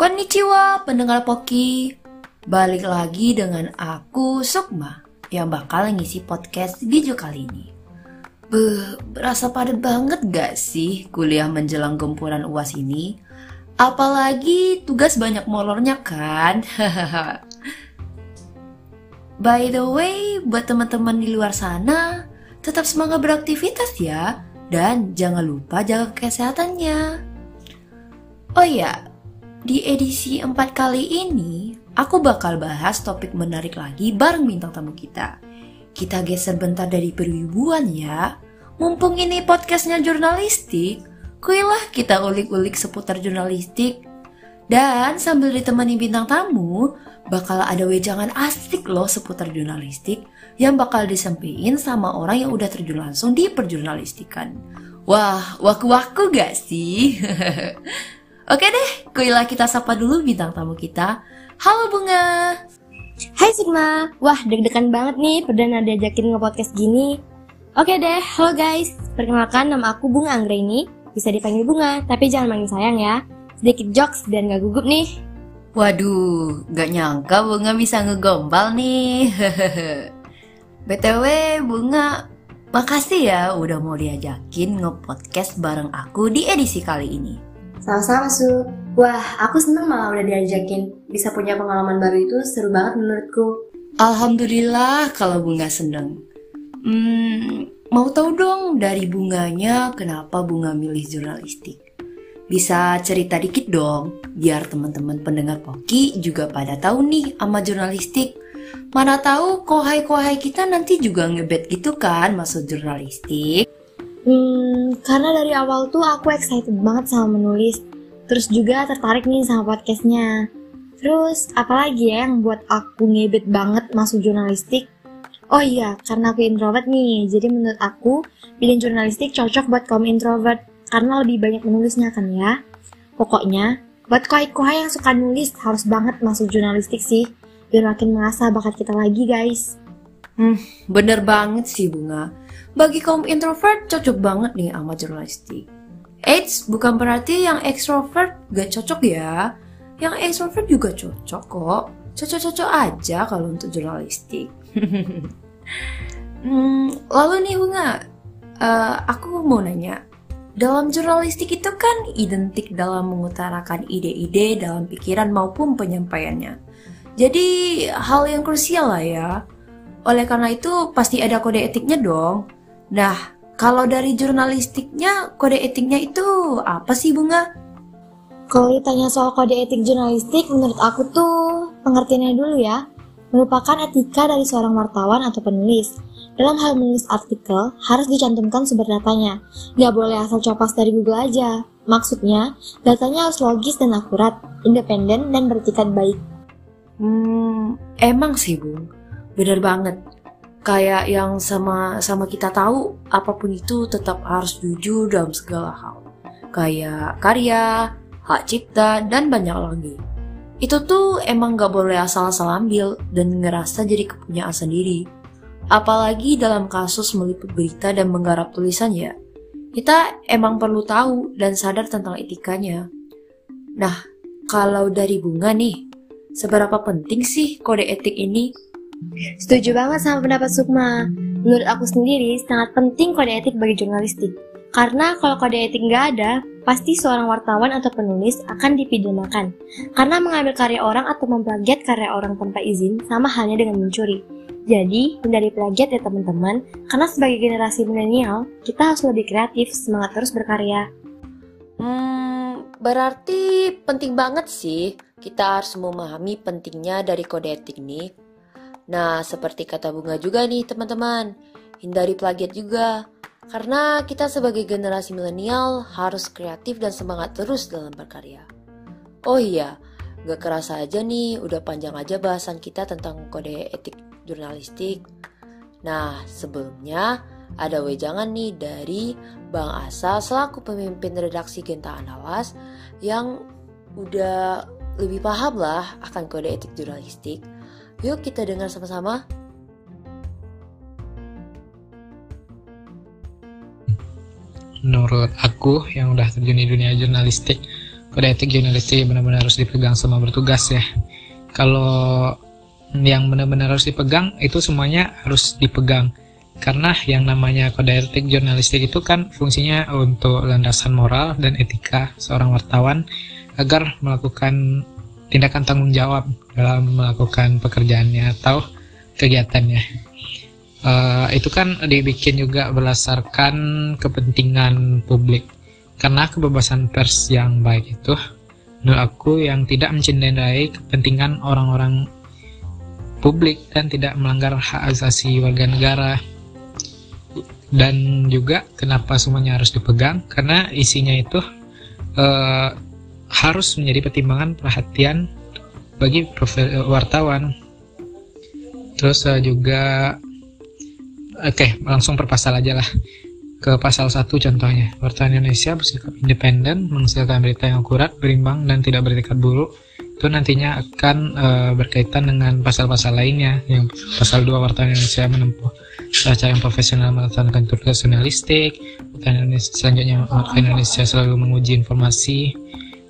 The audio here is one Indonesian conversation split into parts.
Konnichiwa pendengar Poki Balik lagi dengan aku Sukma Yang bakal ngisi podcast video kali ini Beuh, berasa padat banget gak sih kuliah menjelang gempuran uas ini? Apalagi tugas banyak molornya kan? By the way, buat teman-teman di luar sana, tetap semangat beraktivitas ya. Dan jangan lupa jaga kesehatannya. Oh iya, di edisi 4 kali ini, aku bakal bahas topik menarik lagi bareng bintang tamu kita. Kita geser bentar dari perwibuan ya. Mumpung ini podcastnya jurnalistik, kuilah kita ulik-ulik seputar jurnalistik. Dan sambil ditemani bintang tamu, bakal ada wejangan asik loh seputar jurnalistik yang bakal disampaikan sama orang yang udah terjun langsung di perjurnalistikan. Wah, waku-waku gak sih? Oke deh, kuilah kita sapa dulu bintang tamu kita. Halo Bunga. Hai Sigma, wah deg-degan banget nih perdana diajakin nge-podcast gini. Oke deh, halo guys, perkenalkan nama aku Bunga Anggreni, bisa dipanggil Bunga, tapi jangan manggil sayang ya. Sedikit jokes dan gak gugup nih. Waduh, gak nyangka Bunga bisa ngegombal nih. BTW, Bunga, makasih ya udah mau diajakin nge-podcast bareng aku di edisi kali ini. Sama-sama Su. Wah, aku seneng malah udah diajakin. Bisa punya pengalaman baru itu seru banget menurutku. Alhamdulillah kalau Bunga seneng. Hmm, mau tahu dong dari bunganya kenapa Bunga milih jurnalistik? Bisa cerita dikit dong, biar teman-teman pendengar Poki juga pada tahu nih sama jurnalistik. Mana tahu kohai-kohai kita nanti juga ngebet gitu kan masuk jurnalistik. Hmm, karena dari awal tuh aku excited banget sama menulis. Terus juga tertarik nih sama podcastnya. Terus apalagi ya yang buat aku ngebet banget masuk jurnalistik? Oh iya, karena aku introvert nih, jadi menurut aku pilih jurnalistik cocok buat kaum introvert karena lebih banyak menulisnya kan ya. Pokoknya, buat kohai-kohai yang suka nulis harus banget masuk jurnalistik sih, biar makin merasa bakat kita lagi guys. Hmm, bener banget sih Bunga. Bagi kaum introvert cocok banget nih sama jurnalistik. Eits, bukan berarti yang extrovert gak cocok ya. Yang extrovert juga cocok kok. Cocok-cocok aja kalau untuk jurnalistik. hmm, lalu nih Bunga, uh, aku mau nanya. Dalam jurnalistik itu kan identik dalam mengutarakan ide-ide dalam pikiran maupun penyampaiannya. Jadi hal yang krusial lah ya. Oleh karena itu pasti ada kode etiknya dong. Nah, kalau dari jurnalistiknya, kode etiknya itu apa sih Bunga? Kalau ditanya soal kode etik jurnalistik, menurut aku tuh pengertiannya dulu ya. Merupakan etika dari seorang wartawan atau penulis. Dalam hal menulis artikel, harus dicantumkan sumber datanya. Nggak boleh asal copas dari Google aja. Maksudnya, datanya harus logis dan akurat, independen, dan bertikat baik. Hmm, emang sih, Bung. Bener banget. Kayak yang sama sama kita tahu, apa pun itu tetap harus jujur dalam segala hal. Kayak karya, hak cipta, dan banyak lagi. Itu tuh emang gak boleh asal-asal ambil dan ngerasa jadi kepunyaan sendiri. Apalagi dalam kasus meliput berita dan menggarap tulisan ya. Kita emang perlu tahu dan sadar tentang etikanya. Nah, kalau dari bunga nih, seberapa penting sih kode etik ini? Setuju banget sama pendapat Sukma. Menurut aku sendiri, sangat penting kode etik bagi jurnalistik. Karena kalau kode etik nggak ada, pasti seorang wartawan atau penulis akan dipidanakan. Karena mengambil karya orang atau memplagiat karya orang tanpa izin sama halnya dengan mencuri. Jadi, hindari plagiat ya teman-teman, karena sebagai generasi milenial, kita harus lebih kreatif, semangat terus berkarya. Hmm, berarti penting banget sih kita harus memahami pentingnya dari kode etik nih. Nah, seperti kata Bunga juga nih teman-teman, hindari plagiat juga. Karena kita sebagai generasi milenial harus kreatif dan semangat terus dalam berkarya. Oh iya, gak kerasa aja nih udah panjang aja bahasan kita tentang kode etik jurnalistik. Nah, sebelumnya ada wejangan nih dari Bang Asa selaku pemimpin redaksi Genta Anawas yang udah lebih paham lah akan kode etik jurnalistik. Yuk kita dengar sama-sama. menurut aku yang udah terjun di dunia jurnalistik kode etik jurnalistik benar-benar harus dipegang sama bertugas ya. Kalau yang benar-benar harus dipegang itu semuanya harus dipegang karena yang namanya kode etik jurnalistik itu kan fungsinya untuk landasan moral dan etika seorang wartawan agar melakukan tindakan tanggung jawab dalam melakukan pekerjaannya atau kegiatannya. Uh, itu kan dibikin juga berdasarkan kepentingan publik. Karena kebebasan pers yang baik itu menurut aku yang tidak mencintai kepentingan orang-orang publik dan tidak melanggar hak asasi warga negara. Dan juga kenapa semuanya harus dipegang? Karena isinya itu uh, harus menjadi pertimbangan perhatian bagi wartawan terus uh, juga oke okay, langsung per pasal aja lah ke pasal 1 contohnya. Wartawan Indonesia bersikap independen, menghasilkan berita yang akurat, berimbang, dan tidak bertingkat buruk. Itu nantinya akan e, berkaitan dengan pasal-pasal lainnya. Yang pasal 2 wartawan Indonesia menempuh cara yang profesional melaksanakan tugas jurnalistik. Wartawan Indonesia selanjutnya wartawan Indonesia selalu menguji informasi,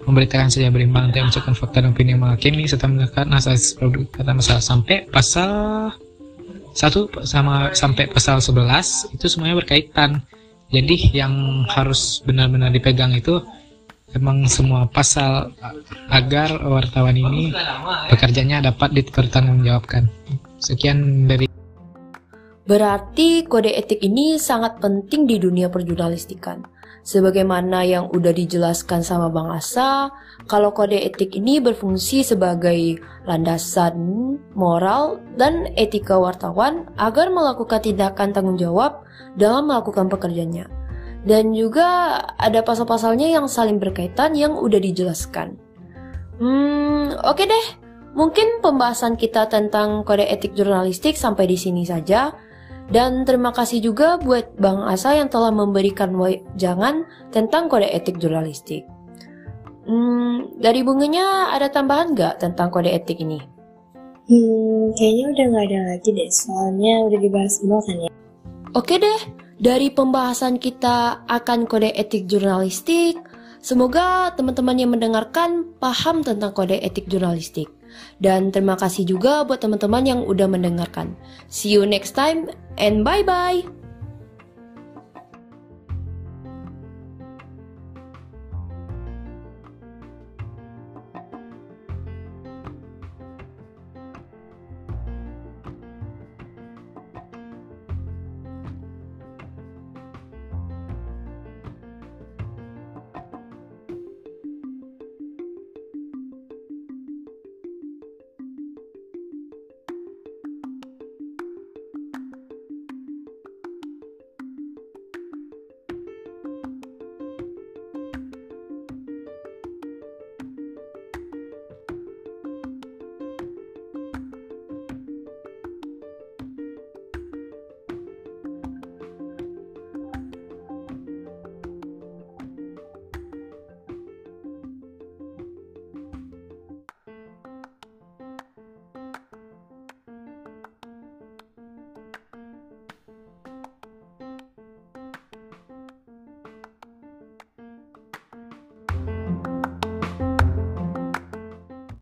memberitakan saja berimbang, tidak mencocokkan fakta dan opini yang menghakimi, serta melakukan asas produk kata masalah sampai pasal satu sama sampai pasal 11 itu semuanya berkaitan jadi yang harus benar-benar dipegang itu emang semua pasal agar wartawan ini pekerjaannya dapat dipertanggungjawabkan. Sekian dari Berarti kode etik ini sangat penting di dunia perjurnalistikan. Sebagaimana yang udah dijelaskan sama Bang Asa, kalau kode etik ini berfungsi sebagai landasan moral dan etika wartawan agar melakukan tindakan tanggung jawab dalam melakukan pekerjaannya. Dan juga ada pasal-pasalnya yang saling berkaitan yang udah dijelaskan. Hmm, oke okay deh. Mungkin pembahasan kita tentang kode etik jurnalistik sampai di sini saja. Dan terima kasih juga buat Bang Asa yang telah memberikan jangan tentang kode etik jurnalistik. Hmm, dari bunganya ada tambahan nggak tentang kode etik ini? Hmm, kayaknya udah nggak ada lagi deh, soalnya udah dibahas semua kan ya. Oke deh, dari pembahasan kita akan kode etik jurnalistik, semoga teman-teman yang mendengarkan paham tentang kode etik jurnalistik. Dan terima kasih juga buat teman-teman yang udah mendengarkan. See you next time and bye bye!